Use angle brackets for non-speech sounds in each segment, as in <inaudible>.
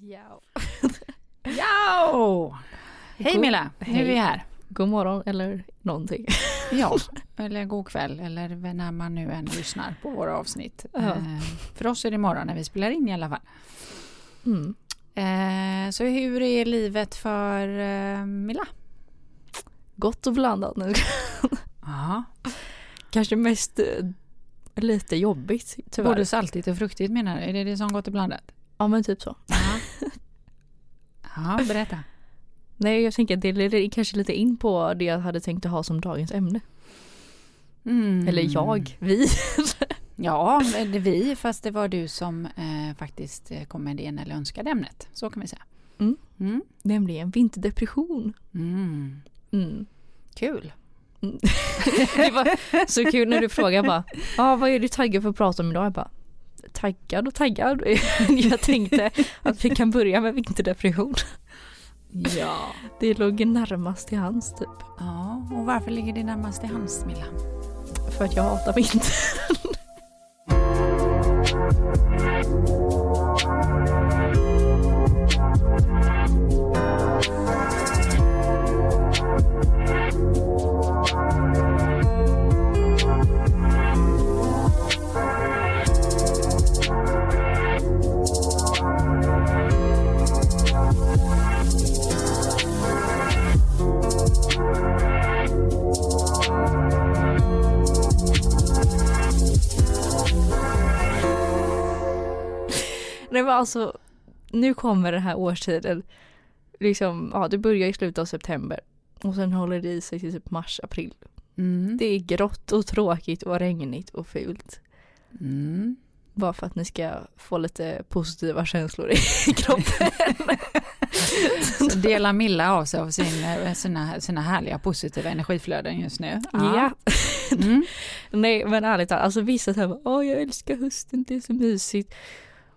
Ja. Ja! Hej Milla, nu är vi här. God morgon eller någonting. <laughs> Ja, <laughs> eller god kväll eller när man nu än lyssnar på våra avsnitt. Ja. Eh, för oss är det morgon när vi spelar in i alla fall. Mm. Eh, så hur är livet för eh, Milla? Gott och blandat nu. Ja, <laughs> Kanske mest eh, lite jobbigt tyvärr. både saltigt och fruktigt menar du? Är det det som gått och blandat? Ja men typ så. Ja. berätta. Nej jag tänker att det leder kanske lite in på det jag hade tänkt att ha som dagens ämne. Mm. Eller jag, vi. <laughs> Ja, det vi, fast det var du som eh, faktiskt eh, kom med idén eller önskade ämnet. Så kan vi säga. Mm. Mm. Nämligen vinterdepression. Mm. Mm. Kul. <laughs> Det var så kul när du frågade bara, ah, vad är du taggad för att prata om idag? Jag bara, taggad och taggad. <laughs> Jag tänkte att vi kan börja med vinterdepression. Ja. Det låg närmast till hands typ. Ja, och varför ligger det närmast till hands Milla? För att jag hatar vinter. Alltså, nu kommer den här årstiden. Liksom, ja det börjar i slutet av september. Och sen håller det i sig till typ mars, april. Mm. Det är grått och tråkigt och regnigt och fult. Mm. Bara för att ni ska få lite positiva känslor i <laughs> kroppen. <laughs> Så delar Milla av sig av sin, eh, sina, sina härliga positiva energiflöden just nu. Ja. Mm. <laughs> Nej men ärligt talat, alltså vissa säger åh jag älskar hösten, det är så mysigt.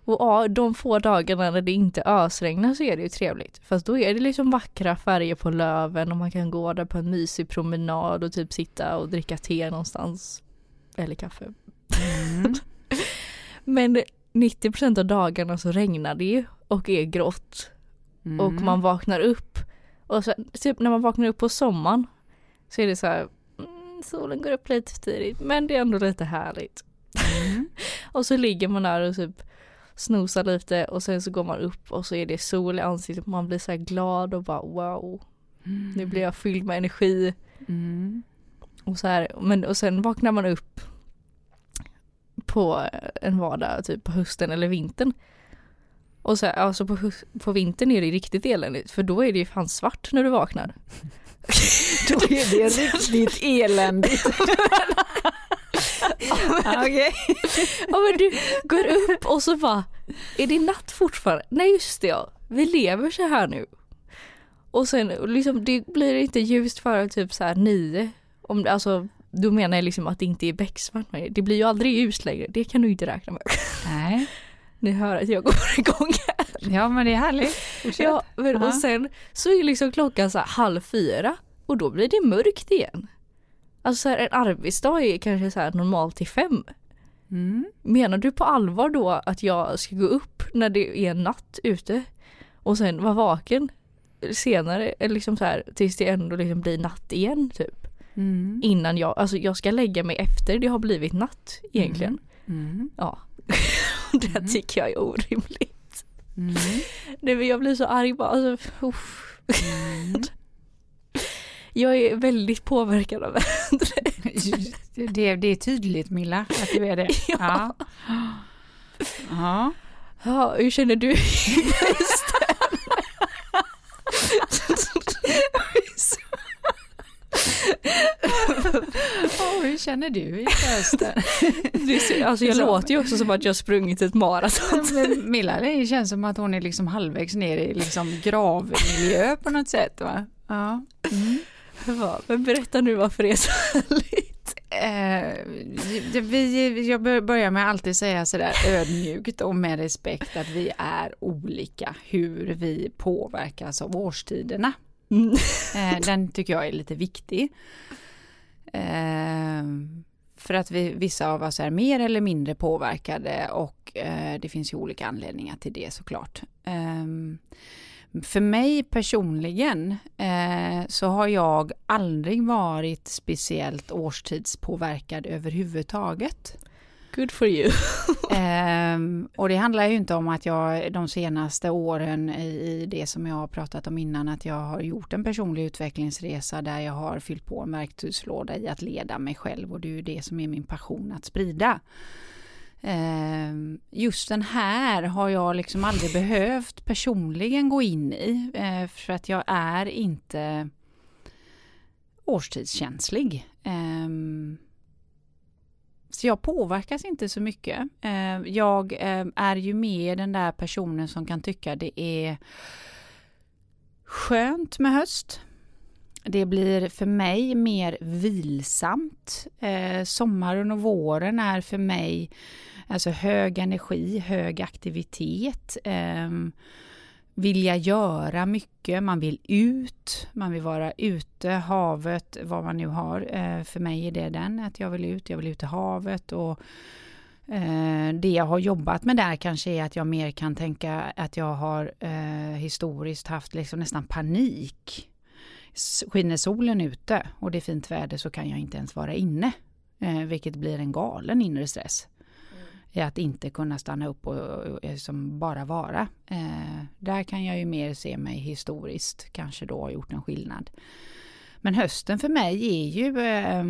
Och ja, de få dagarna när det inte ösregnar så är det ju trevligt. Fast då är det liksom vackra färger på löven och man kan gå där på en mysig promenad och typ sitta och dricka te någonstans. Eller kaffe. Mm. <laughs> Men 90% av dagarna så regnar det ju och är grått. Mm. Och man vaknar upp. Och sen, typ när man vaknar upp på sommaren så är det så här, mm, solen går upp lite tidigt men det är ändå lite härligt. Mm. <laughs> Och så ligger man där och typ snosar lite och sen så går man upp och så är det sol i ansiktet man blir så glad och bara wow. Nu blir jag fylld med energi Mm. och så här, men och sen vaknar man upp på en vardag typ på hösten eller vintern. Och så här, alltså på, på vintern är det riktigt eländigt för då är det ju fan svart när du vaknar. <laughs> Då är det riktigt <laughs> eländigt. <laughs> Okej. <laughs> Ja men du går upp och så bara, är det natt fortfarande? Nej just det ja, vi lever så här nu. Och sen liksom det blir inte ljust förrän typ så här nio. Om, alltså då menar jag liksom att det inte är becksvart. Det blir ju aldrig ljust längre, det kan du inte räkna med. Nej. <laughs> Ni hör att jag går <laughs> igång här. Ja men det är härligt. Fortsätt. Ja, men, Ja. och sen så är liksom klockan så här halv fyra och då blir det mörkt igen. Alltså så här, en arbetsdag är kanske så här normalt till fem. Mm. Menar du på allvar då att jag ska gå upp när det är natt ute och sen vara vaken senare, eller liksom så här, tills det ändå liksom blir natt igen typ. Mm. Innan jag, alltså jag ska lägga mig efter det har blivit natt egentligen. Mm. Ja. <laughs> det tycker jag är orimligt. Mm. Nej men jag blir så arg bara, alltså. Mm. Jag är väldigt påverkad av vädret. <laughs> Det, det är tydligt Milla att du är det. <laughs> Ja. Ja. Ja, hur känner du? Oh, hur känner du i hösten? Alltså jag låter ju också som att jag sprungit ett maraton. Men Milla det känns som att hon är liksom halvvägs ner i liksom gravmiljö på något sätt va? Ja. Mm. Ja, men berätta nu varför det är så härligt. Eh, vi, jag bör- börjar med att alltid säga sådär ödmjukt och med respekt att vi är olika hur vi påverkas av årstiderna. Mm. Eh, den tycker jag är lite viktig. Eh, för att vi, vissa av oss är mer eller mindre påverkade och eh, det finns ju olika anledningar till det såklart. Um, för mig personligen eh, så har jag aldrig varit speciellt årstidspåverkad överhuvudtaget. Good for you. <laughs> eh, och det handlar ju inte om att jag de senaste åren i, i, det som jag har pratat om innan att jag har gjort en personlig utvecklingsresa där jag har fyllt på en verktygslåda i att leda mig själv och det är ju det som är min passion att sprida. Ehm, just den här har jag liksom aldrig behövt personligen gå in i eh, för att jag är inte årstidskänslig. Ehm, så jag påverkas inte så mycket. Ehm, jag är ju mer den där personen som kan tycka det är skönt med höst. Det blir för mig mer vilsamt. Eh, sommaren och våren är för mig Alltså hög energi, hög aktivitet. Eh, vilja göra mycket, man vill ut, man vill vara ute, havet, vad man nu har. Eh, för mig är det den, att jag vill ut, jag vill ut i havet och eh, det jag har jobbat med där kanske är att jag mer kan tänka att jag har eh, historiskt haft liksom nästan panik. Skiner solen ute och det är fint väder så kan jag inte ens vara inne, eh, vilket blir en galen inre stress i att inte kunna stanna upp och, och, och som bara vara. Eh, där kan jag ju mer se mig historiskt kanske då ha gjort en skillnad. Men hösten för mig är ju eh,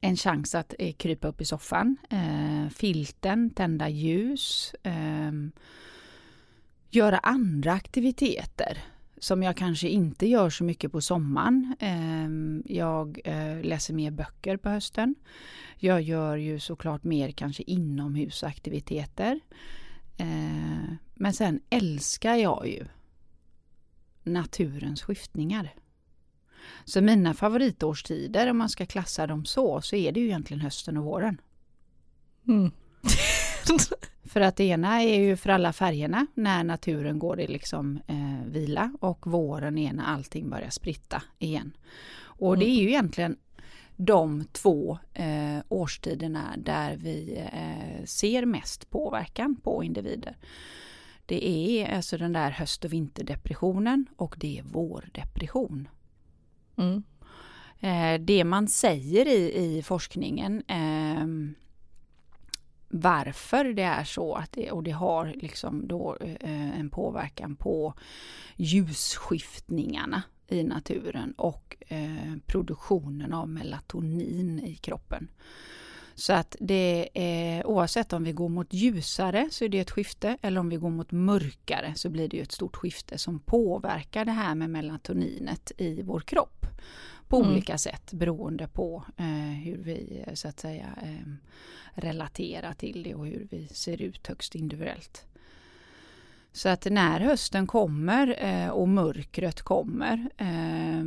en chans att eh, krypa upp i soffan, eh, filten, tända ljus, ehm, göra andra aktiviteter som jag kanske inte gör så mycket på sommaren. Ehm, jag eh, läser mer böcker på hösten. Jag gör ju såklart mer kanske inomhusaktiviteter. Eh, men sen älskar jag ju naturens skiftningar. Så mina favoritårstider, om man ska klassa dem så, så är det ju egentligen hösten och våren. Mm. <laughs> för att det ena är ju för alla färgerna, när naturen går i liksom eh, vila och våren är när allting börjar spritta igen. Och det mm. är ju egentligen de två eh, årstiderna där vi eh, ser mest påverkan på individer. Det är alltså den där höst och vinterdepressionen och det är vårdepression. Mm. Eh, det man säger i, i forskningen eh, varför det är så att det, och det har liksom då eh, en påverkan på ljusskiftningarna i naturen och eh, produktionen av melatonin i kroppen. Så att det är oavsett om vi går mot ljusare så är det ett skifte eller om vi går mot mörkare så blir det ett stort skifte som påverkar det här med melatoninet i vår kropp på mm. olika sätt beroende på eh, hur vi så att säga eh, relaterar till det och hur vi ser ut högst individuellt. Så att när hösten kommer eh, och mörkret kommer eh,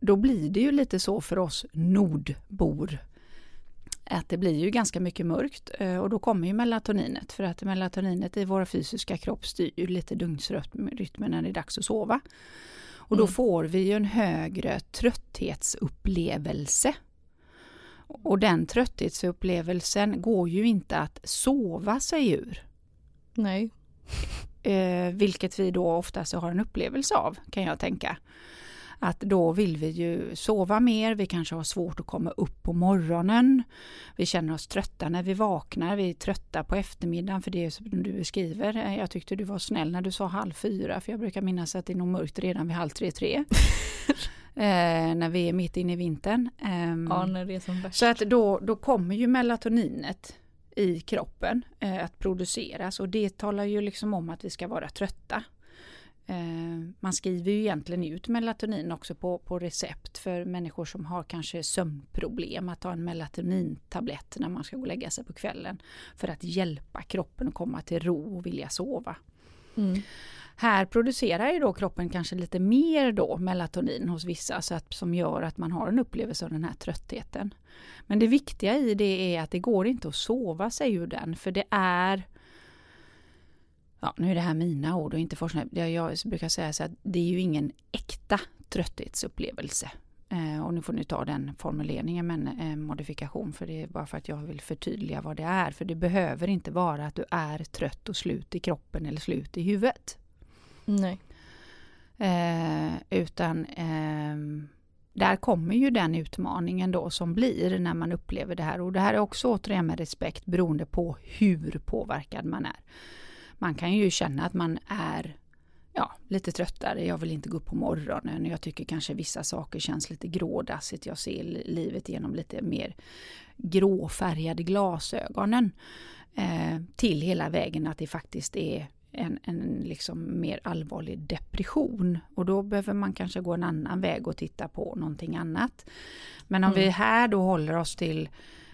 då blir det ju lite så för oss nordbor att det blir ju ganska mycket mörkt eh, och då kommer ju melatoninet för att melatoninet i våra fysiska kropp styr ju lite dygnsrytmen när det är dags att sova. Och då mm. får vi ju en högre trötthetsupplevelse. Och den trötthetsupplevelsen går ju inte att sova sig ur. Nej. Eh, vilket vi då oftast har en upplevelse av kan jag tänka. Att då vill vi ju sova mer, vi kanske har svårt att komma upp på morgonen. Vi känner oss trötta när vi vaknar, vi är trötta på eftermiddagen för det som du beskriver. Eh, jag tyckte du var snäll när du sa halv fyra för jag brukar minnas att det är nog mörkt redan vid halv tre, tre. <laughs> eh, när vi är mitt inne i vintern. Eh, ja, när det är som värst. Så att då, då kommer ju melatoninet i kroppen eh, att produceras och det talar ju liksom om att vi ska vara trötta. Eh, man skriver ju egentligen ut melatonin också på, på recept för människor som har kanske sömnproblem att ta en melatonintablett när man ska gå och lägga sig på kvällen för att hjälpa kroppen att komma till ro och vilja sova. Mm. Här producerar ju då kroppen kanske lite mer då melatonin hos vissa så att, som gör att man har en upplevelse av den här tröttheten. Men det viktiga i det är att det går inte att sova sig ur den för det är ja, nu är det här mina ord och inte forskning. Jag, brukar säga så att det är ju ingen äkta trötthetsupplevelse. Eh, och nu får ni ta den formuleringen med eh, modifikation för det är bara för att jag vill förtydliga vad det är. För det behöver inte vara att du är trött och slut i kroppen eller slut i huvudet. Nej. Eh, utan eh, där kommer ju den utmaningen då som blir när man upplever det här. Och det här är också återigen med respekt beroende på hur påverkad man är. Man kan ju känna att man är ja, lite tröttare, jag vill inte gå upp på morgonen, jag tycker kanske vissa saker känns lite grådassigt, jag ser livet genom lite mer gråfärgade glasögonen. Eh, till hela vägen att det faktiskt är en, en liksom mer allvarlig depression. Och då behöver man kanske gå en annan väg och titta på någonting annat. Men om mm. vi här då håller oss till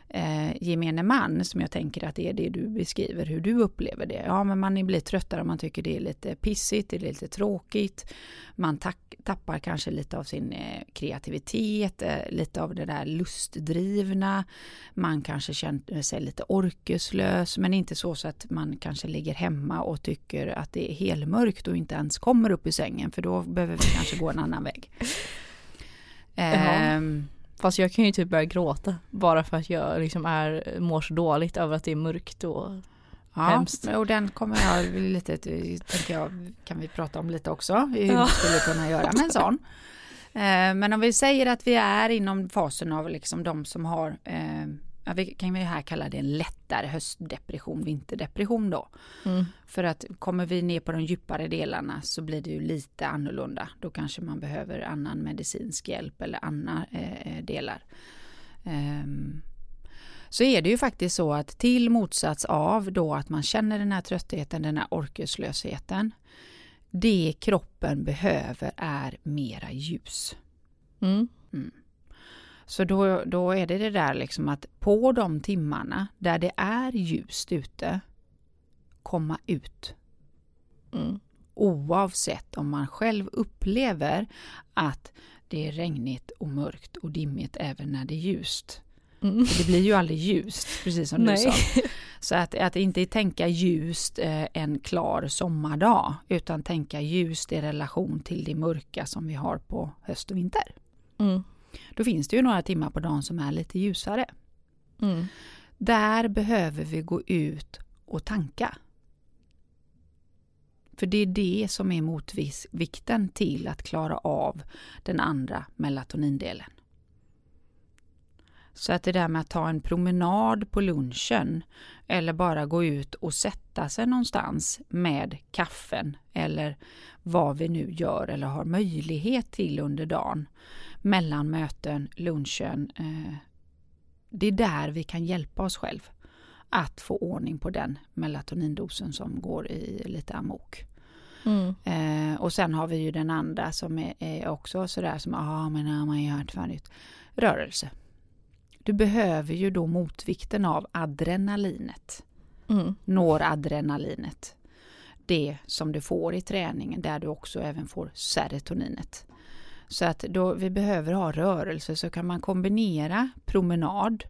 eh, gemene man, som jag tänker att det är det du beskriver, hur du upplever det. Ja, men man blir tröttare, man tycker det är lite pissigt, det är lite tråkigt. Man tappar kanske lite av sin eh, kreativitet, eh, lite av det där lustdrivna. Man kanske känner sig lite orkeslös, men inte så, så att man kanske ligger hemma och tycker att det är helmörkt och inte ens kommer upp i sängen, för då behöver vi kanske gå en annan väg. <laughs> Um, Fast jag kan ju typ börja gråta bara för att jag liksom är, mår så dåligt över att det är mörkt och ja, hemskt. och den kommer jag lite, tänker jag, kan vi prata om lite också, hur ja. vi skulle kunna göra med en sån. Eh, men om vi säger att vi är inom fasen av liksom de som har eh, ja, vi kan ju här kalla det en lättare höstdepression, vinterdepression då. Mm. För att kommer vi ner på de djupare delarna så blir det ju lite annorlunda. Då kanske man behöver annan medicinsk hjälp eller andra eh, delar. Um, så är det ju faktiskt så att till motsats av då att man känner den här tröttheten, den här orkeslösheten. Det kroppen behöver är mera ljus. Mm. Mm. Så då, då är det det där liksom att på de timmarna där det är ljust ute, komma ut. Mm. Oavsett om man själv upplever att det är regnigt och mörkt och dimmigt även när det är ljust. Mm. Det blir ju aldrig ljust, precis som Nej. du sa. <laughs> Så att, att inte tänka ljust eh, en klar sommardag, utan tänka ljust i relation till det mörka som vi har på höst och vinter. Mm. Då finns det ju några timmar på dagen som är lite ljusare. Mm. Där behöver vi gå ut och tanka. För det är det som är motvikten till att klara av den andra melatonindelen. Så att det där med att ta en promenad på lunchen eller bara gå ut och sätta sig någonstans med kaffen eller vad vi nu gör eller har möjlighet till under dagen mellan möten, lunchen. Eh, det är där vi kan hjälpa oss själv att få ordning på den melatonindosen som går i lite amok. Mm. Eh, och sen har vi ju den andra som är, är också sådär som, ja ah, men har man ju hört förut. Rörelse. Du behöver ju då motvikten av adrenalinet. Mm. Noradrenalinet. Det som du får i träningen där du också även får serotoninet. Så att då vi behöver ha rörelse så kan man kombinera promenad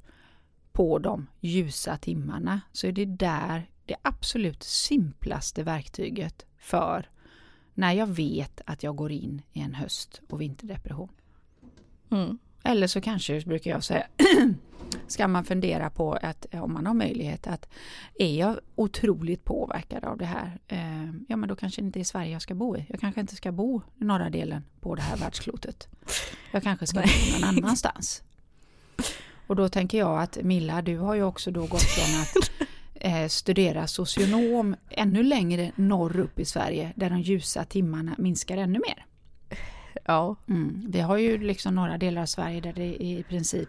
på de ljusa timmarna så är det där det absolut simplaste verktyget för när jag vet att jag går in i en höst och vinterdepression. Mm. Eller så kanske, brukar jag säga, <clears throat> ska man fundera på att om man har möjlighet att är jag otroligt påverkad av det här, eh, ja men då kanske inte är Sverige jag ska bo i. Jag kanske inte ska bo i norra delen på det här världsklotet. Jag kanske ska bo någon annanstans. Och då tänker jag att Milla, du har ju också då gått från att eh, studera socionom ännu längre norr upp i Sverige där de ljusa timmarna minskar ännu mer. Ja. Mm. Vi har ju liksom några delar av Sverige där det i princip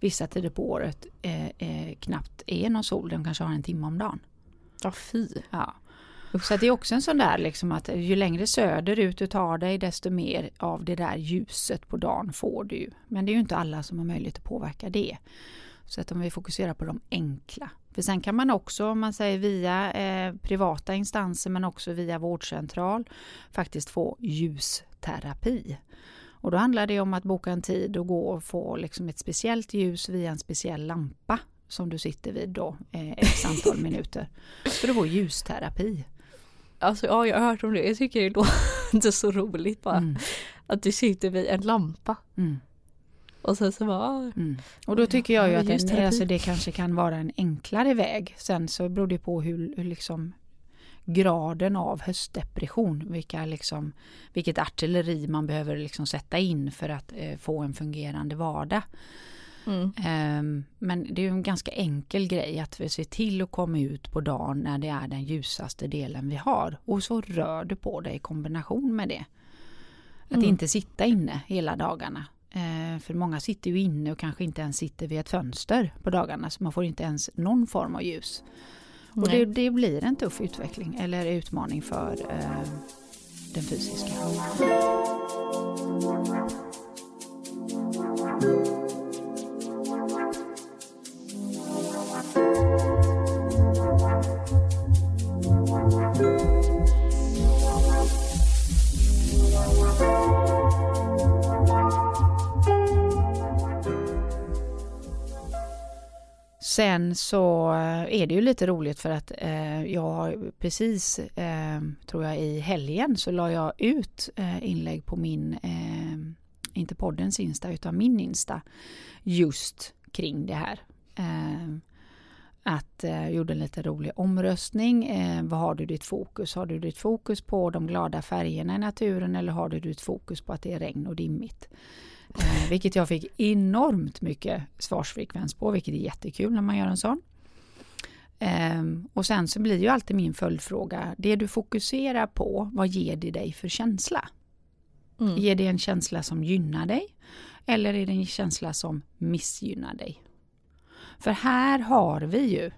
vissa tider på året eh, eh, knappt är någon sol. De kanske har en timme om dagen. Ja, fy. Ja. Så det är också en sån där liksom att ju längre söderut du tar dig desto mer av det där ljuset på dagen får du. Men det är ju inte alla som har möjlighet att påverka det. Så att om vi fokuserar på de enkla. För sen kan man också, om man säger via eh, privata instanser men också via vårdcentral, faktiskt få ljusterapi. Och då handlar det om att boka en tid och gå och få liksom ett speciellt ljus via en speciell lampa som du sitter vid då eh, ett antal <laughs> minuter. För att få ljusterapi. Alltså ja, jag har hört om det. Jag tycker det låter <laughs> så roligt bara. Mm. Att du sitter vid en lampa. Mm. Och sen så bara, ah, Mm. Och då tycker jag ju Ja, att en, terapi. alltså det kanske kan vara en enklare väg. Sen så beror det på hur, hur liksom graden av höstdepression, vilka liksom, vilket artilleri man behöver liksom sätta in för att eh, få en fungerande vardag. mm, Ehm, men det är en ganska enkel grej att vi ser till att komma ut på dagen när det är den ljusaste delen vi har. Och så rör du på dig i kombination med det. Att Mm. inte sitta inne hela dagarna. Eh, för många sitter ju inne och kanske inte ens sitter vid ett fönster på dagarna så man får inte ens någon form av ljus. Och det, det blir en tuff utveckling eller utmaning för eh, den fysiska. Sen så eh, är det ju lite roligt för att eh, jag har precis, eh, tror jag i helgen, så la jag ut eh, inlägg på min, eh, inte poddens Insta utan min Insta, just kring det här. Eh, att eh, gjorde en lite rolig omröstning. Eh, vad har du ditt fokus? Har du ditt fokus på de glada färgerna i naturen eller har du ditt fokus på att det är regn och dimmigt? Eh, vilket jag fick enormt mycket svarsfrekvens på, vilket är jättekul när man gör en sån. Ehm, och sen så blir ju alltid min följdfråga, det du fokuserar på, vad ger det dig för känsla? Mm. Ger det en känsla som gynnar dig? Eller är det en känsla som missgynnar dig? För här har vi ju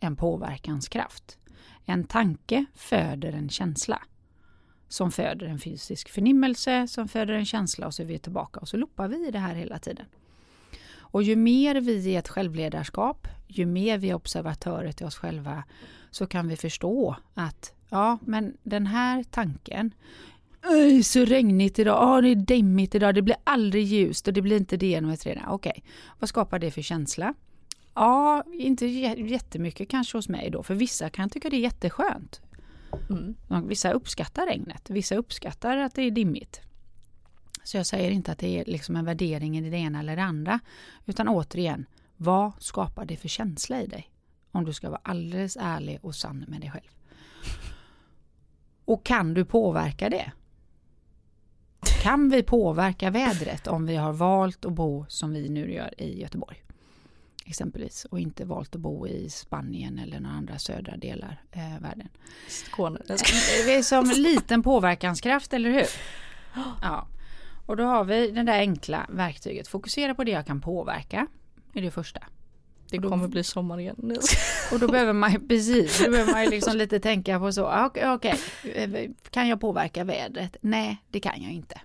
en påverkanskraft. En tanke föder en känsla. Som föder en fysisk förnimmelse, som föder en känsla och så är vi tillbaka och så loppar vi i det här hela tiden. Och ju mer vi är ett självledarskap, ju mer vi är observatörer till oss själva så kan vi förstå att ja, men den här tanken Öj, så regnigt idag, oh, det är dimmigt idag, det blir aldrig ljust och det blir inte det genom ett redan. Okej, vad skapar det för känsla? Ja, inte jättemycket kanske hos mig då, för vissa kan tycka det är jätteskönt. Mm. Vissa uppskattar regnet, vissa uppskattar att det är dimmigt. Så jag säger inte att det är liksom en värdering i det ena eller det andra. Utan återigen, vad skapar det för känsla i dig? Om du ska vara alldeles ärlig och sann med dig själv. Och kan du påverka det? Kan vi påverka vädret om vi har valt att bo som vi nu gör i Göteborg? Exempelvis och inte valt att bo i Spanien eller några andra södra delar eh, världen. Skåne. Det är som en <laughs> liten påverkanskraft, eller hur? <gasps> Ja. Och då har vi det där enkla verktyget. Fokusera på det jag kan påverka. är det första. Det kommer bli sommar igen. <laughs> Och då behöver man precis, då behöver man ju liksom lite tänka på så. ah, Okej, okej, eh, kan jag påverka vädret? Nej, det kan jag inte.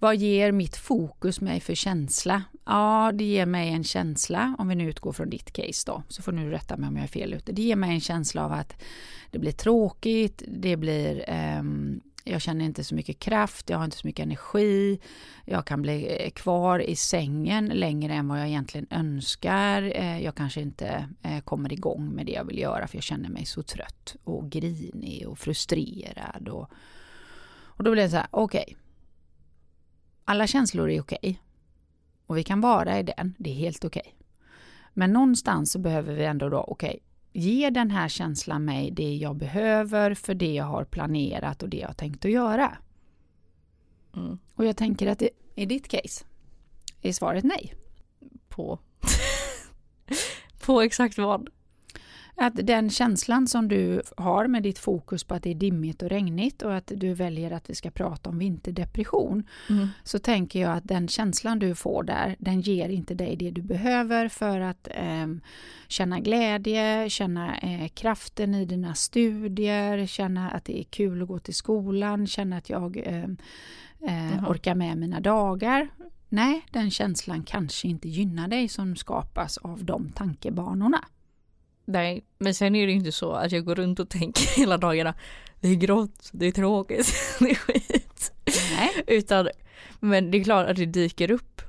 Vad ger mitt fokus mig för känsla? Ja, det ger mig en känsla, om vi nu utgår från ditt case då, så får du rätta mig om jag är fel ute. Det ger mig en känsla av att det blir tråkigt, det blir, ehm, jag känner inte så mycket kraft, jag har inte så mycket energi, jag kan bli eh, kvar i sängen längre än vad jag egentligen önskar, eh, jag kanske inte eh, kommer igång med det jag vill göra för jag känner mig så trött och grinig och frustrerad. Och, och då blir det så här, okej, alla känslor är okej. Och vi kan vara i den, det är helt okej. Men någonstans så behöver vi ändå då, okej, ge den här känslan mig det jag behöver för det jag har planerat och det jag har tänkt att göra. Mm. Och jag tänker att det, i ditt case är svaret nej. På. <laughs> på exakt vad? Att den känslan som du har med ditt fokus på att det är dimmigt och regnigt och att du väljer att vi ska prata om vinterdepression Mm. så tänker jag att den känslan du får där, den ger inte dig det du behöver för att eh, känna glädje, känna eh, kraften i dina studier, känna att det är kul att gå till skolan, känna att jag eh, eh, orkar med mina dagar. Nej, den känslan kanske inte gynnar dig som skapas av de tankebanorna. Nej, men sen är det ju inte så att jag går runt och tänker <laughs> hela dagarna det är grått, det är tråkigt, <laughs> det är skit. Nej. Utan, men det är klart att det dyker upp.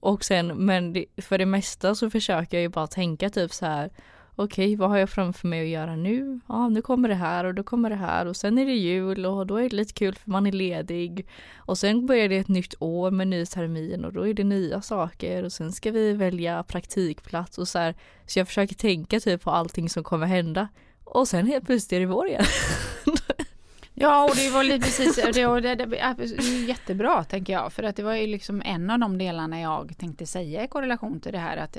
Och sen, men det, för det mesta så försöker jag ju bara tänka typ så här okej vad har jag framför mig att göra nu? Ja nu kommer det här och då kommer det här och sen är det jul och då är det lite kul för man är ledig. Och sen börjar det ett nytt år med ny termin och då är det nya saker och sen ska vi välja praktikplats och så här. Så jag försöker tänka typ på allting som kommer hända. Och sen helt plötsligt är det vår igen. <laughs> Ja, och det var lite precis, det, var, det, det, jättebra tänker jag, för att det var ju liksom en av de delarna jag tänkte säga i korrelation till det här att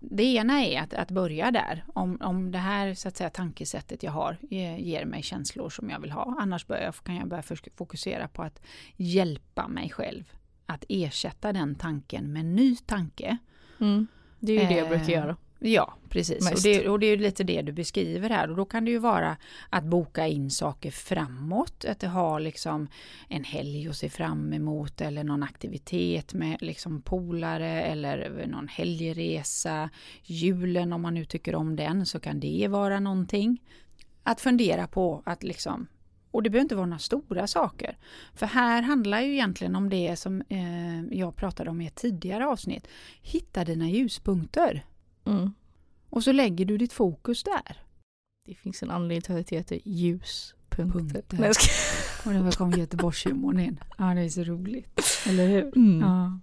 det ena är att, att börja där, om, om det här så att säga tankesättet jag har ger mig känslor som jag vill ha, annars börjar, kan jag börja fokusera på att hjälpa mig själv att ersätta den tanken med en ny tanke. Mm. Det är ju det jag brukar göra. Ja, precis. Och det, och det, är lite det du beskriver här. Och då kan det ju vara att boka in saker framåt. Att ha liksom en helg att se fram emot eller någon aktivitet med liksom polare eller någon helgresa. Julen om man nu tycker om den så kan det vara någonting. Att fundera på att liksom och det behöver inte vara några stora saker. För här handlar ju egentligen om det som eh, jag pratade om i ett tidigare avsnitt. Hitta dina ljuspunkter. Mm. Och så lägger du ditt fokus där. Det finns en anledning till att det heter ljuspunkter. Nej, jag ska... Och där kom Göteborgshumorn in. Ja, det är så roligt. Eller hur? Mm. Ja.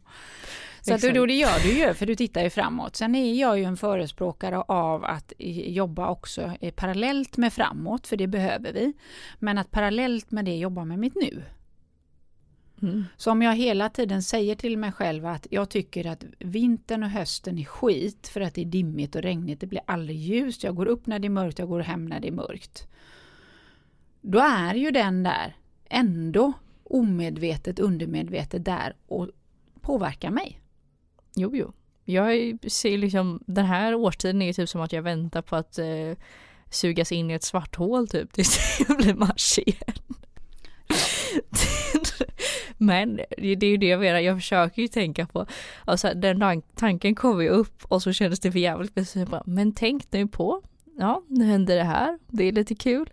Så att då det gör du ju, för du tittar ju framåt. Sen är jag ju en förespråkare av att jobba också parallellt med framåt, för det behöver vi. Men att parallellt med det jobba med mitt nu. Mm. Så om jag hela tiden säger till mig själv att jag tycker att vintern och hösten är skit för att det är dimmigt och regnigt, det blir aldrig ljust, jag går upp när det är mörkt, jag går hem när det är mörkt. Då är ju den där ändå omedvetet, undermedvetet där och påverkar mig. Jo, jo. Jag ser liksom, den här årstiden är typ som att jag väntar på att eh, sugas in i ett svart hål typ tills <laughs> det blir mars igen. <laughs> Men det är ju det jag menar, jag försöker ju tänka på, alltså den tanken kommer ju upp och så kändes det för jävligt men tänk nu på, ja nu händer det här, det är lite kul.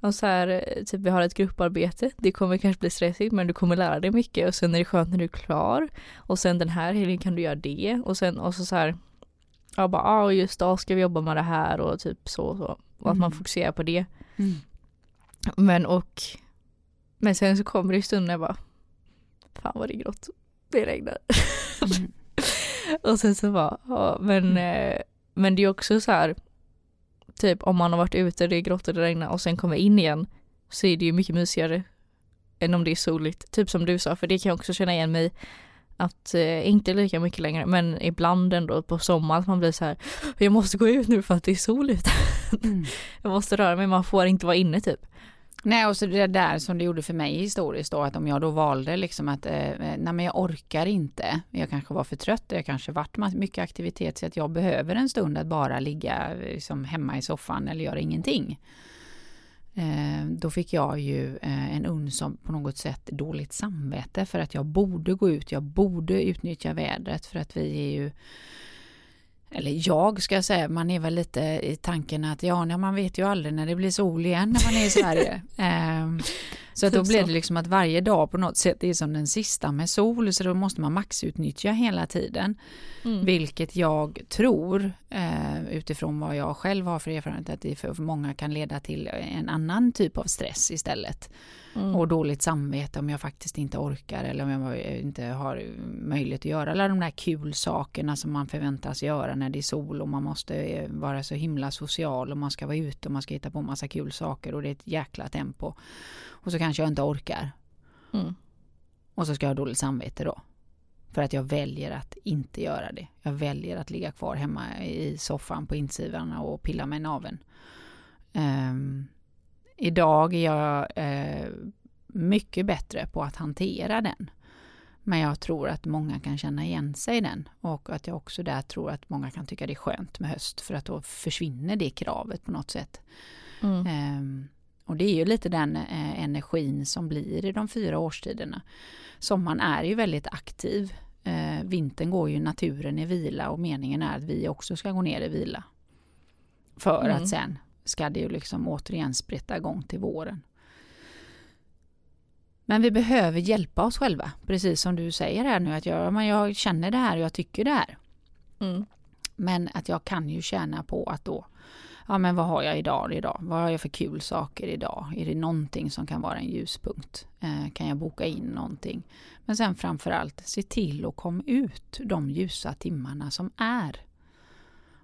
Och så här, typ vi har ett grupparbete, det kommer kanske bli stressigt men du kommer lära dig mycket och sen är det skönt när du är klar. Och sen den här helgen kan du göra det och sen och så så här, ja bara, ah, just då ska vi jobba med det här och typ så och så. Och att man mm. fokuserar på det. Mm. Men och, men sen så kommer det stunder jag bara, fan vad det är grått, det regnar. Mm. <laughs> och sen så bara, ja, men, mm. eh, men det är också så här, typ om man har varit ute, det är grått och det regnar och sen kommer in igen så är det ju mycket mysigare än om det är soligt. Typ som du sa, för det kan jag också känna igen mig att, eh, inte lika mycket längre, men ibland ändå på sommaren man blir så här, jag måste gå ut nu för att det är soligt. Mm. <laughs> jag måste röra mig, man får inte vara inne typ. Nej, och så det där som det gjorde för mig historiskt då, att om jag då valde liksom att, eh, eh nej men jag orkar inte, jag kanske var för trött, jag kanske varit mycket aktivitet, så att jag behöver en stund att bara ligga liksom hemma i soffan eller göra ingenting. Eh, då fick jag ju eh, en uns om på något sätt dåligt samvete för att jag borde gå ut, jag borde utnyttja vädret för att vi är ju eller jag ska säga, man är väl lite i tanken att ja, man vet ju aldrig när det blir sol igen när man är i Sverige. um, <laughs> så att då blir det liksom att varje dag på något sätt är som den sista med sol, så då måste man maxutnyttja hela tiden. Mm. Vilket jag tror, uh, utifrån vad jag själv har för erfarenhet, att det för många kan leda till en annan typ av stress istället. Mm. Och dåligt samvete om jag faktiskt inte orkar eller om jag inte har möjlighet att göra alla de där kul sakerna som man förväntas göra när det är sol och man måste eh, vara så himla social och man ska vara ute och man ska hitta på massa kul saker och det är ett jäkla tempo. Och så kanske jag inte orkar. Mm. Och så ska jag ha dåligt samvete då. För att jag väljer att inte göra det. Jag väljer att ligga kvar hemma i soffan på insidan och pilla mig i naveln. Um, Idag är jag eh, mycket bättre på att hantera den. Men jag tror att många kan känna igen sig i den och att jag också där tror att många kan tycka det är skönt med höst för att då försvinner det kravet på något sätt. Mm. Eh, och det är ju lite den eh, energin som blir i de fyra årstiderna. Sommaren är ju väldigt aktiv. Eh, vintern går ju naturen i vila och meningen är att vi också ska gå ner i vila. För mm. att sen ska det ju liksom återigen spritta igång till våren. Men vi behöver hjälpa oss själva, precis som du säger här nu att jag, men jag känner det här och jag tycker det här. Mm. Men att jag kan ju tjäna på att då, ja men vad har jag idag idag? Vad har jag för kul saker idag? Är det någonting som kan vara en ljuspunkt? Eh, kan jag boka in någonting? Men sen framförallt, se till att komma ut de ljusa timmarna som är.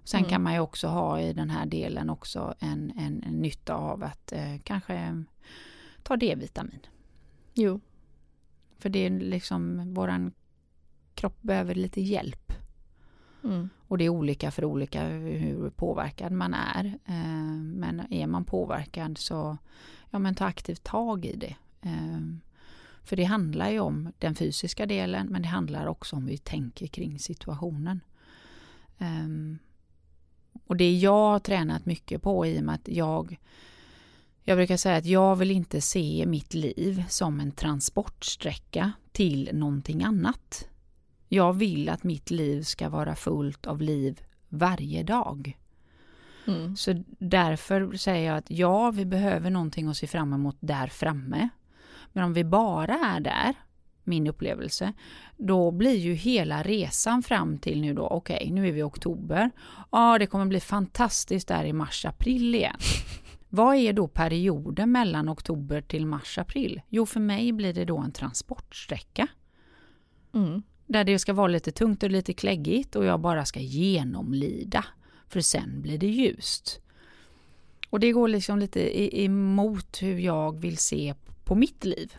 Sen mm. kan man ju också ha i den här delen också en, en, en nytta av att eh, kanske ta D-vitamin. Jo. För det är liksom, våran kropp behöver lite hjälp. Mm. Och det är olika för olika hur påverkad man är. Eh, men är man påverkad så ja, men ta aktivt tag i det. Eh, för det handlar ju om den fysiska delen men det handlar också om hur vi tänker kring situationen. Eh, och det jag har tränat mycket på i och med att jag jag brukar säga att jag vill inte se mitt liv som en transportsträcka till någonting annat. Jag vill att mitt liv ska vara fullt av liv varje dag. Mm. Så därför säger jag att ja, vi behöver någonting att se fram emot där framme. Men om vi bara är där, min upplevelse, då blir ju hela resan fram till nu då, okej, okay, nu är vi i oktober. Ja, det kommer bli fantastiskt där i mars-april igen. <laughs> Vad är då perioden mellan oktober till mars-april? Jo, för mig blir det då en transportsträcka. Mm. Där det ska vara lite tungt och lite kläggigt och jag bara ska genomlida. För sen blir det ljust. Och det går liksom lite emot hur jag vill se på mitt liv.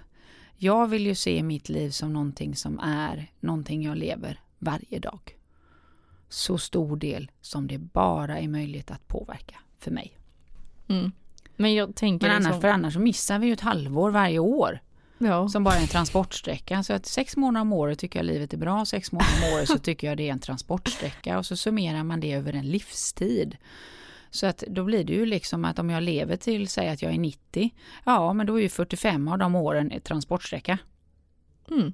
Jag vill ju se mitt liv som någonting som är någonting jag lever varje dag. Så stor del som det bara är möjligt att påverka för mig. Mm. Men jag tänker Men annars, liksom... för annars så missar vi ju ett halvår varje år. Ja. Som bara är en transportsträcka. Så att sex månader om året tycker jag livet är bra. Sex månader om året så tycker jag det är en transportsträcka. Och så summerar man det över en livstid. Så att då blir det ju liksom att om jag lever till, säg att jag är 90. Ja, men då är ju 45 av de åren ett transportsträcka. Mm.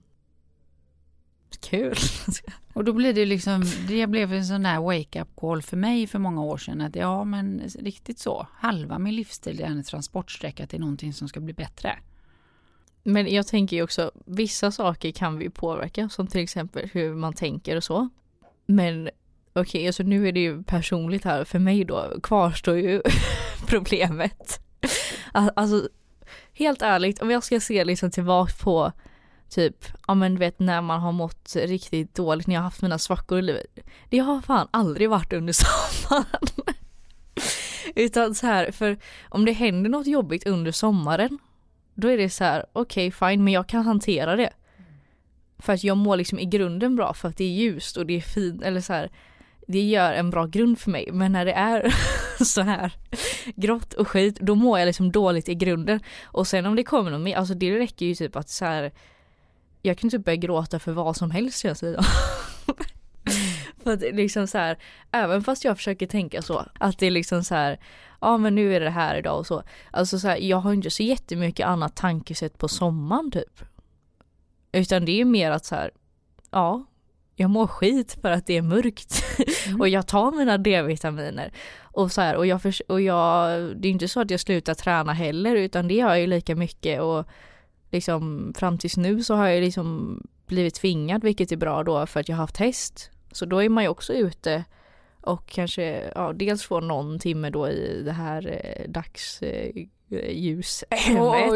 Kul. <laughs> Och då blir det liksom, det blev en sån där wake-up call för mig för många år sedan. Att ja, men riktigt så. Halva min livsstil är en transportsträcka till någonting som ska bli bättre. Men jag tänker ju också, vissa saker kan vi påverka, som till exempel hur man tänker och så. Men okej, okay, alltså nu är det ju personligt här, för mig då kvarstår ju <laughs> problemet. Alltså, helt ärligt, om jag ska se liksom tillbaka på typ, ja men du vet när man har mått riktigt dåligt, när jag har haft mina svackor i livet. Det har fan aldrig varit under <laughs> sommaren. Utan så här, för om det händer något jobbigt under sommaren, då är det så här, okej okay, fine, men jag kan hantera det. För att jag mår liksom i grunden bra för att det är ljust och det är fint, eller så här, det gör en bra grund för mig. Men när det är <laughs> så här grått och skit, då mår jag liksom dåligt i grunden. Och sen om det kommer något mer, alltså det räcker ju typ att så här, jag kan typ börja gråta för vad som helst känns det <laughs> För att liksom så här, även fast jag försöker tänka så, att det är liksom så här, ja men nu är det här idag och så. Alltså så här, jag har inte så jättemycket annat tankesätt på sommaren typ. Utan det är mer att så här, ja, jag mår skit för att det är mörkt mm. <laughs> och jag tar mina D-vitaminer. Och så här, och jag, för, och jag, det är inte så att jag slutar träna heller utan det gör jag ju lika mycket och liksom fram tills nu så har jag liksom blivit tvingad vilket är bra då för att jag har haft häst. Så då är man ju också ute och kanske ja, dels får någon timme då i det här eh, dagsljus. Eh, oh, <laughs>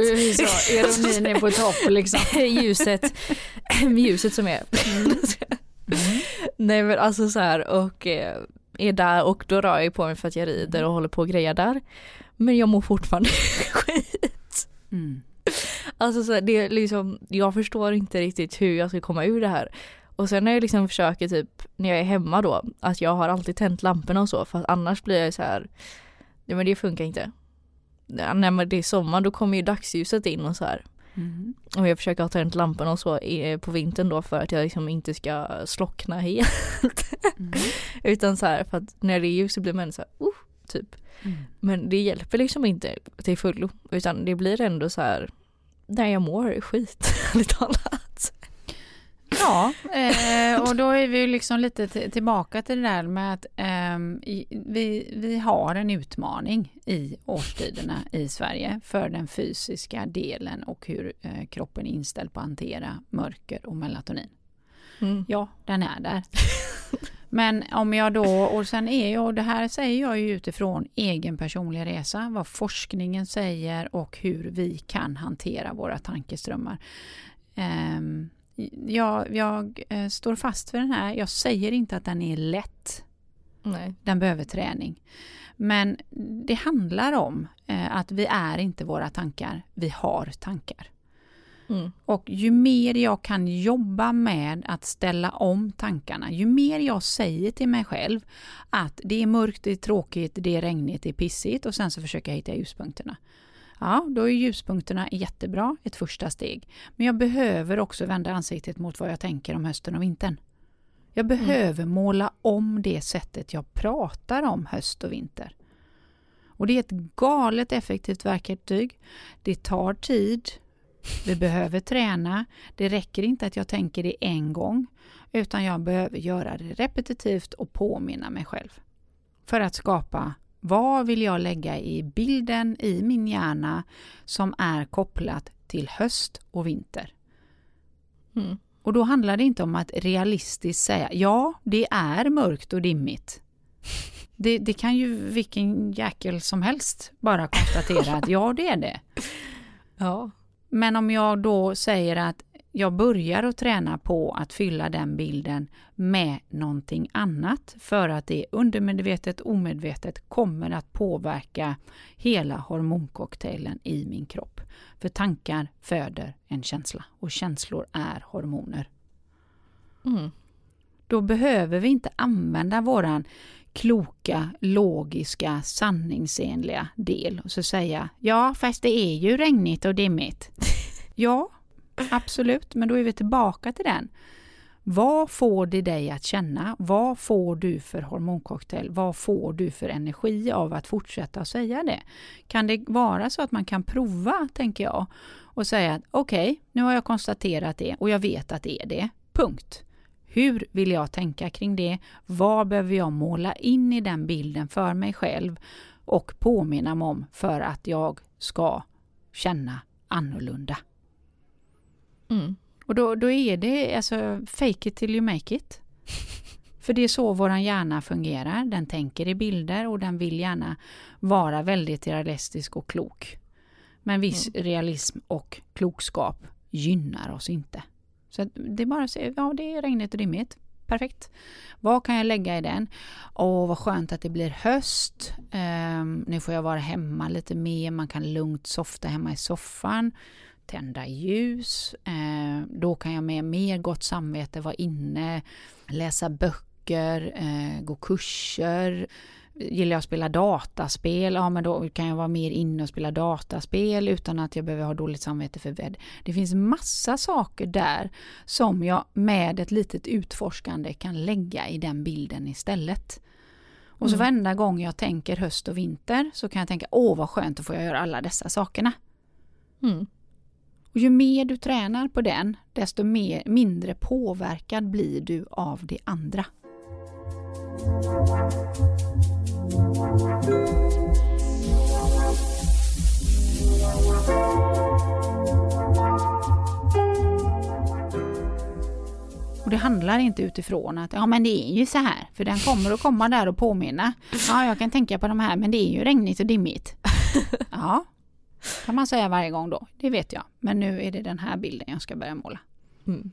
ironin är på topp liksom. <laughs> ljuset, <clears throat> ljuset som är. Mm. <laughs> Nej men alltså så här och eh, är där och då rör jag på mig för att jag rider och håller på och grejer där. Men jag mår fortfarande <laughs> skit. Mm. Alltså så det är liksom, jag förstår inte riktigt hur jag ska komma ur det här. Och sen när jag liksom försöker typ, när jag är hemma då, att jag har alltid tänt lamporna och så för att annars blir jag så här, nej men det funkar inte. När det är sommar då kommer ju dagsljuset in och så här. Mm. Och jag försöker ha tänt lamporna och så på vintern då för att jag liksom inte ska slockna helt. Mm. <laughs> Utan så här för att när det är ljus så blir man så här, uh, typ. Mm. Men det hjälper liksom inte till fullo utan det blir ändå så här där jag mår skit, <laughs> ärligt talat. Ja, eh, och då är vi liksom lite tillbaka till det där med att eh, vi, vi har en utmaning i årstiderna i Sverige för den fysiska delen och hur eh, kroppen är inställd på att hantera mörker och melatonin. Mm. Ja, den är där. Men om jag då, och sen är jag, det här säger jag ju utifrån egen personlig resa, vad forskningen säger och hur vi kan hantera våra tankeströmmar. Um, jag, jag eh, står fast vid den här. Jag säger inte att den är lätt. Nej. Den behöver träning. Men det handlar om eh, att vi är inte våra tankar, vi har tankar. Mm. Och ju mer jag kan jobba med att ställa om tankarna, ju mer jag säger till mig själv att det är mörkt, det är tråkigt, det är regnigt, det är pissigt och sen så försöker jag hitta ljuspunkterna. Ja, då är ljuspunkterna jättebra, ett första steg. Men jag behöver också vända ansiktet mot vad jag tänker om hösten och vintern. Jag behöver mm. måla om det sättet jag pratar om höst och vinter. Och det är ett galet effektivt verktyg. Det tar tid. Vi behöver träna. Det räcker inte att jag tänker det en gång, utan jag behöver göra det repetitivt och påminna mig själv. För att skapa vad vill jag lägga i bilden i min hjärna som är kopplat till höst och vinter? Mm. Och då handlar det inte om att realistiskt säga ja, det är mörkt och dimmigt. Det, det kan ju vilken jäkel som helst bara konstatera att ja, det är det. <laughs> Ja. Men om jag då säger att jag börjar att träna på att fylla den bilden med någonting annat för att det undermedvetet, omedvetet kommer att påverka hela hormoncocktailen i min kropp. För tankar föder en känsla och känslor är hormoner. Mm. Då behöver vi inte använda våran kloka, logiska, sanningsenliga del och så säga ja, fast det är ju regnigt och dimmigt. <laughs> ja, <laughs> absolut, men då är vi tillbaka till den. Vad får det dig att känna? Vad får du för hormoncocktail? Vad får du för energi av att fortsätta säga det? Kan det vara så att man kan prova, tänker jag, och säga att okej, okay, nu har jag konstaterat det och jag vet att det är det. Punkt. Hur vill jag tänka kring det? Vad behöver jag måla in i den bilden för mig själv och påminna mig om för att jag ska känna annorlunda? Mm. Och då, då är det alltså fake it till you make it. <laughs> För det är så vår hjärna fungerar. Den tänker i bilder och den vill gärna vara väldigt realistisk och klok. Men viss mm. realism och klokskap gynnar oss inte. Så det är bara att säga, ja det är regnigt och dimmigt. Perfekt. Vad kan jag lägga i den? Åh, vad skönt att det blir höst. Um, nu får jag vara hemma lite mer. Man kan lugnt softa hemma i soffan. Tända ljus. Uh, då kan jag med mer gott samvete vara inne, läsa böcker, uh, gå kurser Gillar jag att spela dataspel, ja men då kan jag vara mer inne och spela dataspel utan att jag behöver ha dåligt samvete för vädd. Det finns massa saker där som jag med ett litet utforskande kan lägga i den bilden istället. Och så mm. varenda gång jag tänker höst och vinter så kan jag tänka åh vad skönt att få göra alla dessa sakerna. Mm. Och ju mer du tränar på den, desto mer, mindre påverkad blir du av det andra. Och det handlar inte utifrån att ja men det är ju så här, för den kommer att komma där och påminna. Ja, jag kan tänka på de här, men det är ju regnigt och dimmigt. Ja, kan man säga varje gång då, det vet jag. Men nu är det den här bilden jag ska börja måla. Mm.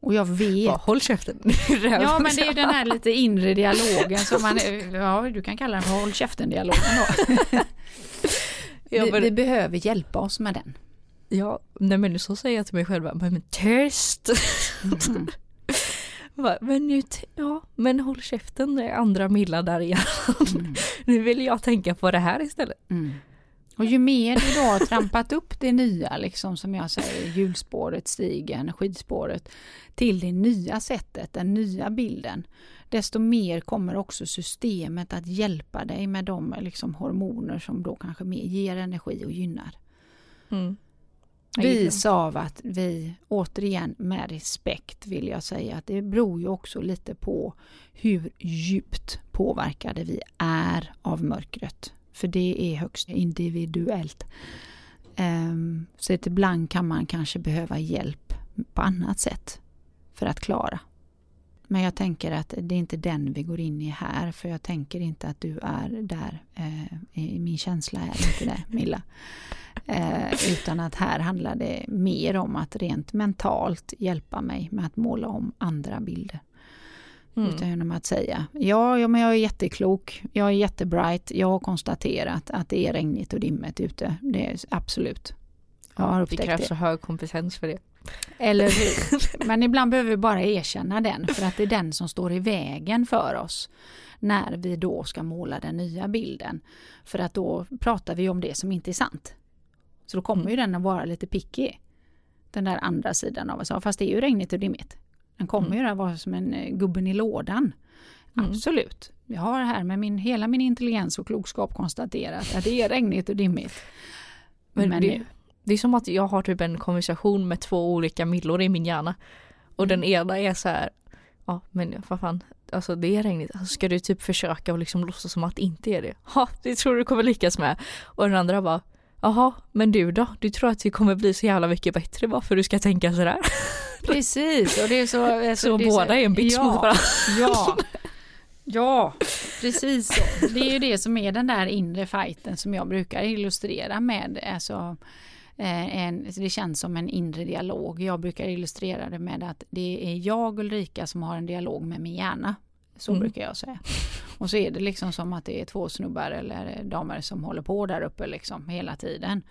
Och jag vet... Bara, håll käften. <laughs> ja men det är den här lite inre dialogen som man, ja du kan kalla den för håll käften-dialogen då. <laughs> vi, vi, behöver hjälpa oss med den. Ja, nej men så säger jag till mig själv, men, tyst! Mm. <laughs> men nu, ja, men håll käften, andra Milla där igen. Mm. nu vill jag tänka på det här istället. Mm. Och ju mer du då har trampat upp det nya, liksom som jag säger, hjulspåret, stigen, skidspåret, till det nya sättet, den nya bilden, desto mer kommer också systemet att hjälpa dig med de liksom, hormoner som då kanske mer ger energi och gynnar. Mm. Vis av att vi, återigen med respekt vill jag säga, att det beror ju också lite på hur djupt påverkade vi är av mörkret. För det är högst individuellt. Um, så att ibland kan man kanske behöva hjälp på annat sätt för att klara. Men jag tänker att det är inte den vi går in i här för jag tänker inte att du är där. Eh, min känsla är inte det, <laughs> Milla. Eh, utan att här handlar det mer om att rent mentalt hjälpa mig med att måla om andra bilder. Mm. Utan genom att säga ja, ja men jag är jätteklok, jag är jättebright, jag har konstaterat att det är regnigt och dimmigt ute. Det är absolut. Jag har upptäckt det. krävs så hög kompetens för det. Eller hur? <laughs> Men ibland behöver vi bara erkänna den för att det är den som står i vägen för oss när vi då ska måla den nya bilden. För att då pratar vi om det som inte är sant. Så då kommer mm. ju den att vara lite picky. Den där andra sidan av oss. fast det är ju regnigt och dimmigt. Den kommer mm. ju att vara som en eh, gubben i lådan. Mm. Absolut. Jag har här med min, hela min intelligens och klokskap konstaterat att det är regnigt och dimmigt. Men, Men det, det är som att jag har typ en konversation med två olika millor i min hjärna. Och mm. den ena är så här, ja men vad fan, alltså det är regnigt, alltså, ska du typ försöka och liksom låtsas som att det inte är det? Ja, det tror du kommer lyckas med. Och den andra bara, jaha, men du då? Du tror att det kommer bli så jävla mycket bättre bara för du ska tänka sådär? Precis, och det är så... <laughs> Alltså, så båda är en bitch ja, mot varandra. Ja, ja, precis så. Det är ju det som är den där inre fighten som jag brukar illustrera med. Alltså, Eh, en, det känns som en inre dialog. Jag brukar illustrera det med att det är jag Ulrika som har en dialog med min hjärna. Så mm. brukar jag säga. Och så är det liksom som att det är två snubbar eller damer som håller på där uppe liksom hela tiden.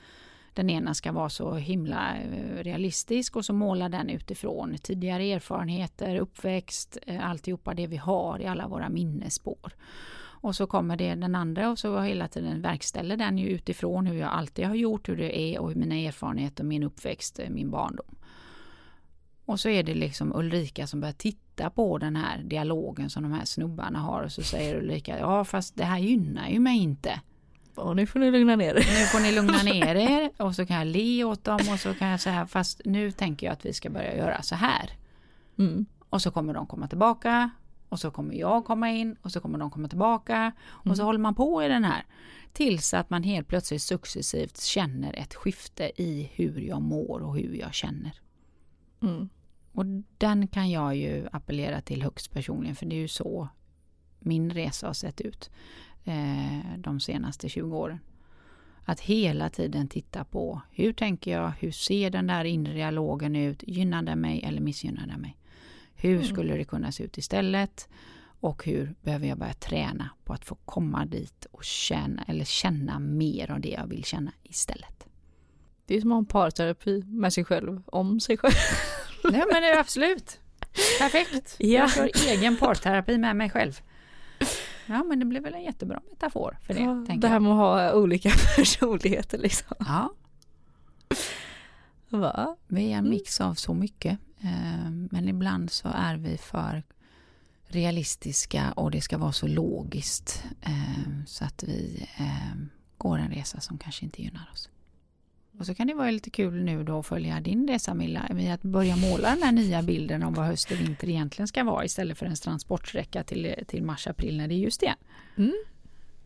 Den ena ska vara så himla eh, realistisk och så målar den utifrån tidigare erfarenheter, uppväxt, eh, alltihopa det vi har i alla våra minnesspår. Och så kommer det den andra och så hela tiden verkställer den ju utifrån hur jag alltid har gjort, hur det är och mina erfarenheter, min uppväxt, eh, min barndom. Och så är det liksom Ulrika som börjar titta på den här dialogen som de här snubbarna har och så säger Ulrika, ja fast det här gynnar ju mig inte. Och nu får ni lugna ner er. Nu får ni lugna ner er och så kan jag le åt dem och så kan jag säga fast nu tänker jag att vi ska börja göra så här. Mm. Och så kommer de komma tillbaka och så kommer jag komma in och så kommer de komma tillbaka och så mm. håller man på i den här tills att man helt plötsligt successivt känner ett skifte i hur jag mår och hur jag känner. Mm. Och den kan jag ju appellera till högst personligen för det är ju så min resa har sett ut eh, de senaste 20 åren. Att hela tiden titta på hur tänker jag, hur ser den där inre dialogen ut, gynnar den mig eller missgynnar den mig? Hur mm. skulle det kunna se ut istället? Och hur behöver jag börja träna på att få komma dit och känna, eller känna mer av det jag vill känna istället. Det är som att ha en parterapi med sig själv, om sig själv. <laughs> Nej men det är absolut. Perfekt. <laughs> Ja. Jag kör egen parterapi med mig själv. Ja men det blir väl en jättebra metafor för det. Ja, det här med att ha olika <laughs> personligheter liksom. Ja. Va? Vi är en mix av så mycket. Eh, men ibland så är vi för realistiska och det ska vara så logiskt eh, så att vi eh, går en resa som kanske inte gynnar oss. Och så kan det vara lite kul nu då att följa din resa Milla, med att börja måla den här nya bilden om vad höst och vinter egentligen ska vara istället för en transportsträcka till, till mars-april när det är just det. Mm.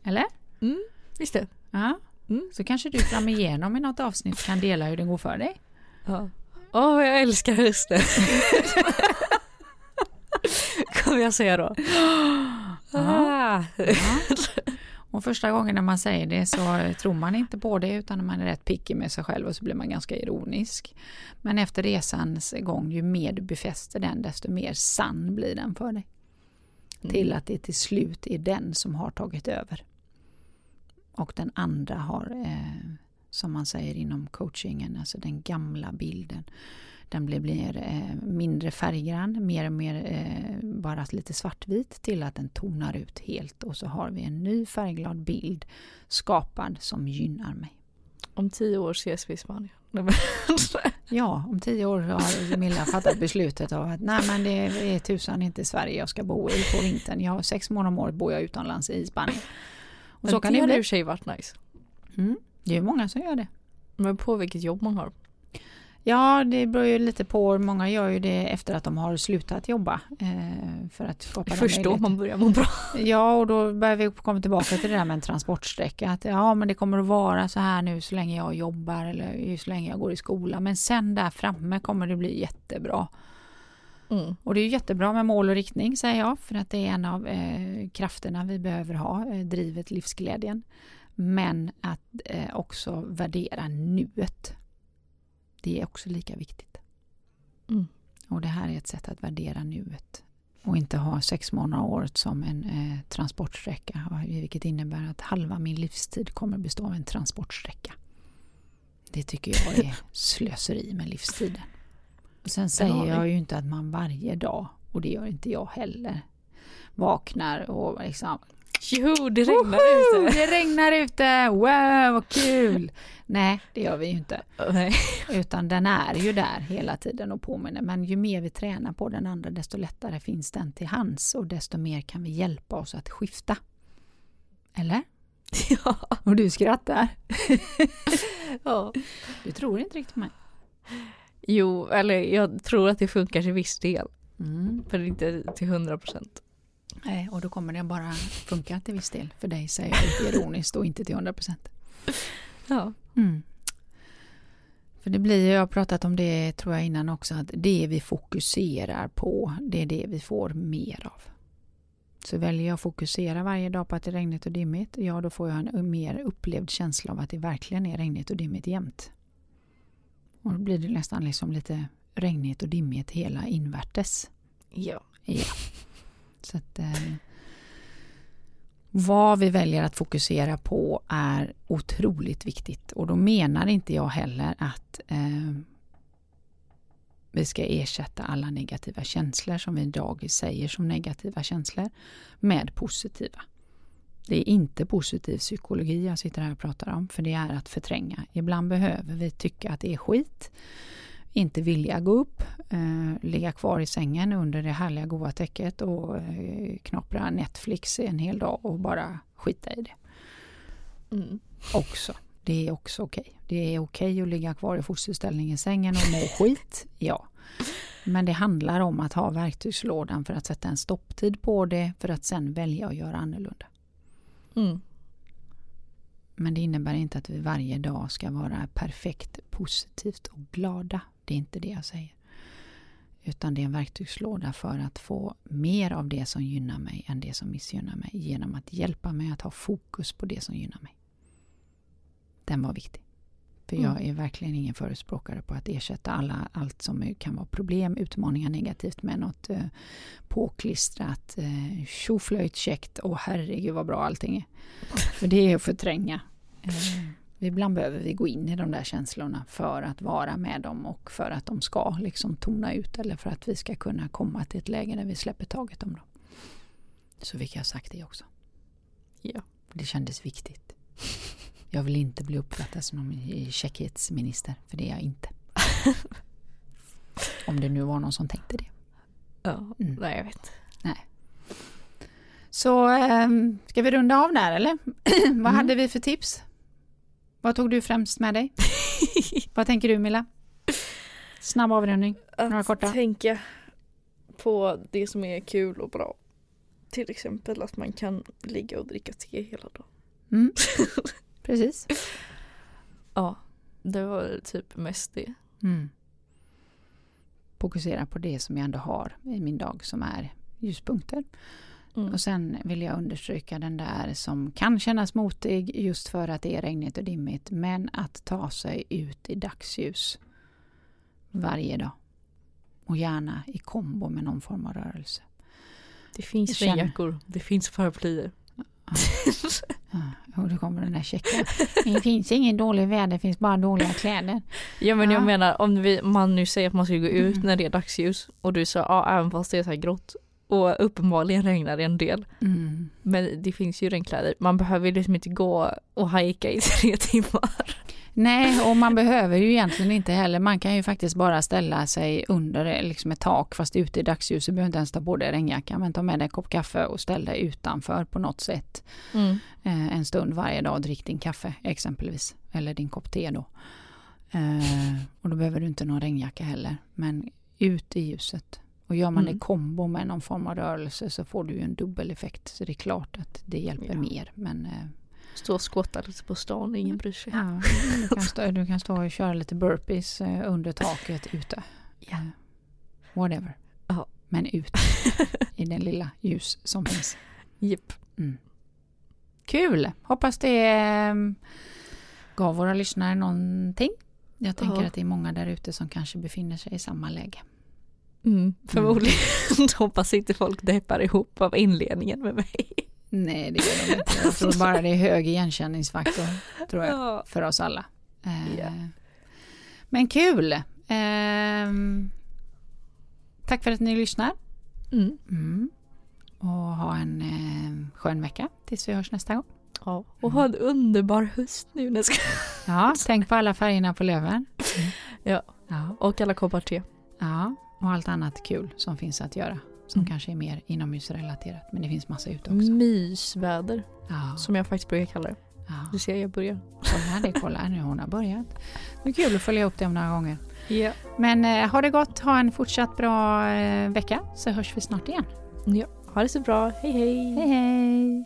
Eller? Mm, visst det. Ja. Mm. Så kanske du fram igenom i något avsnitt kan dela hur det går för dig. Ja. Åh, oh, jag älskar hösten. <laughs> Kommer jag säga då. Ah. Och första gången när man säger det så tror man inte på det utan man är rätt picky med sig själv och så blir man ganska ironisk. Men efter resans gång, ju mer du befäster den desto mer sann blir den för dig. Mm. Till att det till slut är den som har tagit över. Och den andra har eh, som man säger inom coachingen, alltså den gamla bilden. Den blir, blir eh, mindre färggrann, mer och mer eh, bara lite svartvit till att den tonar ut helt och så har vi en ny färgglad bild skapad som gynnar mig. Om tio år ses vi i Spanien. <laughs> <laughs> ja, om tio år har Milla fattat beslutet av att nej men det är tusan inte Sverige jag ska bo i på vintern. Jag har sex månader om året bor jag utomlands i Spanien. Och men så kan det hade i och för sig varit nice. Mm. Det är många som gör det. Men på vilket jobb man har? Ja, det beror ju lite på. Många gör ju det efter att de har slutat jobba. Eh, för att skapa Först då man börjar må bra. <laughs> Ja, och då börjar vi komma tillbaka till det där med en transportsträcka. Att ja, men det kommer att vara så här nu så länge jag jobbar eller så länge jag går i skolan. Men sen där framme kommer det bli jättebra. Mm. Och det är jättebra med mål och riktning säger jag för att det är en av eh, krafterna vi behöver ha, eh, drivet, livsglädjen. Men att eh, också värdera nuet. Det är också lika viktigt. Mm. Och det här är ett sätt att värdera nuet. Och inte ha sex månader året som en eh, transportsträcka. Vilket innebär att halva min livstid kommer bestå av en transportsträcka. Det tycker jag är <laughs> slöseri med livstiden. Och sen säger jag ju inte att man varje dag, och det gör inte jag heller, vaknar och liksom Jo, det regnar Woho! ute. Det regnar ute! Wow, vad kul! Nej, det gör vi ju inte. Nej. Utan den är ju där hela tiden och påminner. Men ju mer vi tränar på den andra desto lättare finns den till hands och desto mer kan vi hjälpa oss att skifta. Eller? <laughs> Ja. Och du skrattar. <laughs> ja. Du tror inte riktigt på mig. Jo, eller jag tror att det funkar till viss del. Mm. Men inte till hundra procent. Nej, och då kommer det bara funka till viss del för dig säger jag ironiskt och inte till 100 procent. Ja. Mm. För det blir, jag har pratat om det tror jag innan också, att det vi fokuserar på, det är det vi får mer av. Så väljer jag att fokusera varje dag på att det är regnigt och dimmigt, ja då får jag en mer upplevd känsla av att det verkligen är regnigt och dimmigt jämt. Och då blir det nästan liksom lite regnigt och dimmigt hela invärtes. Ja. Ja. Så att, eh, vad vi väljer att fokusera på är otroligt viktigt. Och då menar inte jag heller att eh, vi ska ersätta alla negativa känslor som vi idag säger som negativa känslor med positiva. Det är inte positiv psykologi jag sitter här och pratar om, för det är att förtränga. Ibland behöver vi tycka att det är skit, inte vilja gå upp, eh, ligga kvar i sängen under det härliga goa täcket och eh, knapra Netflix en hel dag och bara skita i det. Mm. Också. Det är också okej. Det är okej att ligga kvar i fosterställning i sängen och må skit, <laughs> ja. Men det handlar om att ha verktygslådan för att sätta en stopptid på det för att sen välja att göra annorlunda. Mm. Men det innebär inte att vi varje dag ska vara perfekt positivt och glada. Det är inte det jag säger. Utan det är en verktygslåda för att få mer av det som gynnar mig än det som missgynnar mig genom att hjälpa mig att ha fokus på det som gynnar mig. Den var viktig. För jag Mm. är verkligen ingen förespråkare på att ersätta alla, allt som kan vara problem, utmaningar negativt med något eh, påklistrat, eh, tjoflöjt käckt och herregud vad bra allting är. För det är att förtränga. Eh, <laughs> ibland behöver vi gå in i de där känslorna för att vara med dem och för att de ska liksom tona ut eller för att vi ska kunna komma till ett läge där vi släpper taget om dem. Så fick jag sagt det också. Ja. Det kändes viktigt. Jag vill inte bli uppfattad som någon käckhetsminister, för det är jag inte. <laughs> Om det nu var någon som tänkte det. Ja. Mm. Nej, jag vet. Så ähm, ska vi runda av där eller? <clears throat> Vad Mm. hade vi för tips? Vad tog du främst med dig? <laughs> Vad tänker du Milla? Snabb avrundning. Några Att korta. tänka på det som är kul och bra. Till exempel att man kan ligga och dricka te hela dagen. Mm. <laughs> Precis. Ja, det var typ mest det. Mm. Fokusera på det som jag ändå har i min dag som är ljuspunkter. Mm. Och sen vill jag understryka den där som kan kännas motig just för att det är regnigt och dimmigt. Men att ta sig ut i dagsljus varje dag. Och gärna i kombo med någon form av rörelse. Det finns Jag regnjackor, det finns paraplyer. Ja, och då kommer den där checka. Det finns ingen dålig väder, det finns bara dåliga kläder. Ja men jag Ja. menar om vi, man nu säger att man ska gå ut Mm. när det är dagsljus och du sa ja även fast det är så här grått och uppenbarligen regnar det en del. Mm. Men det finns ju regnkläder. Man behöver ju liksom inte gå och hajka i <laughs> tre timmar. Nej, och man behöver ju egentligen inte heller. Man kan ju faktiskt bara ställa sig under liksom ett tak fast ute i dagsljuset. behöver inte ens ta på dig regnjackan men ta med dig en kopp kaffe och ställ dig utanför på något sätt. Mm. eh, en stund varje dag drick din kaffe exempelvis. Eller din kopp te då. Eh, och då behöver du inte någon regnjacka heller. Men ut i ljuset. Och gör man Mm. det kombo med någon form av rörelse så får du ju en dubbel effekt. Så det är klart att det hjälper Ja. mer. Men eh, Stå och skotta lite på stan, ingen bryr sig. ja, du, kan stå, du kan stå och köra lite burpees eh, under taket ute. Ja. Eh, whatever. Ja. men ut <laughs> i den lilla ljus som finns. Japp. Mm. Kul! Hoppas det eh, gav våra lyssnare någonting. Jag tänker Ja. att det är många där ute som kanske befinner sig i samma läge. Mm, förmodligen <laughs> hoppas inte folk deppar ihop av inledningen med mig. Nej, det gör de inte. Jag tror bara det är hög igenkänningsfaktor tror jag, Ja. för oss alla. Eh, Ja. Men kul! Ehm, tack för att ni lyssnar. Mm. Mm. Och ha en eh, skön vecka tills vi hörs nästa gång. Ja. Och ha en underbar höst nu. när ska- Ja, tänk på alla färgerna på löven. Ja. Ja, Och alla koppar te. ja, och allt annat kul som finns att göra. Som Mm. kanske är mer inomhusrelaterat. Men det finns massa ute också. Mysväder, Ja, som jag faktiskt brukar kalla det. ja. Du ser, jag börjar. Kolla det, kolla nu hon har börjat. Det är kul att följa upp det om några gånger. Ja. Men eh, ha det gott, ha en fortsatt bra eh, vecka så hörs vi snart igen. ja. Ha det så bra. Hej hej. Hej hej!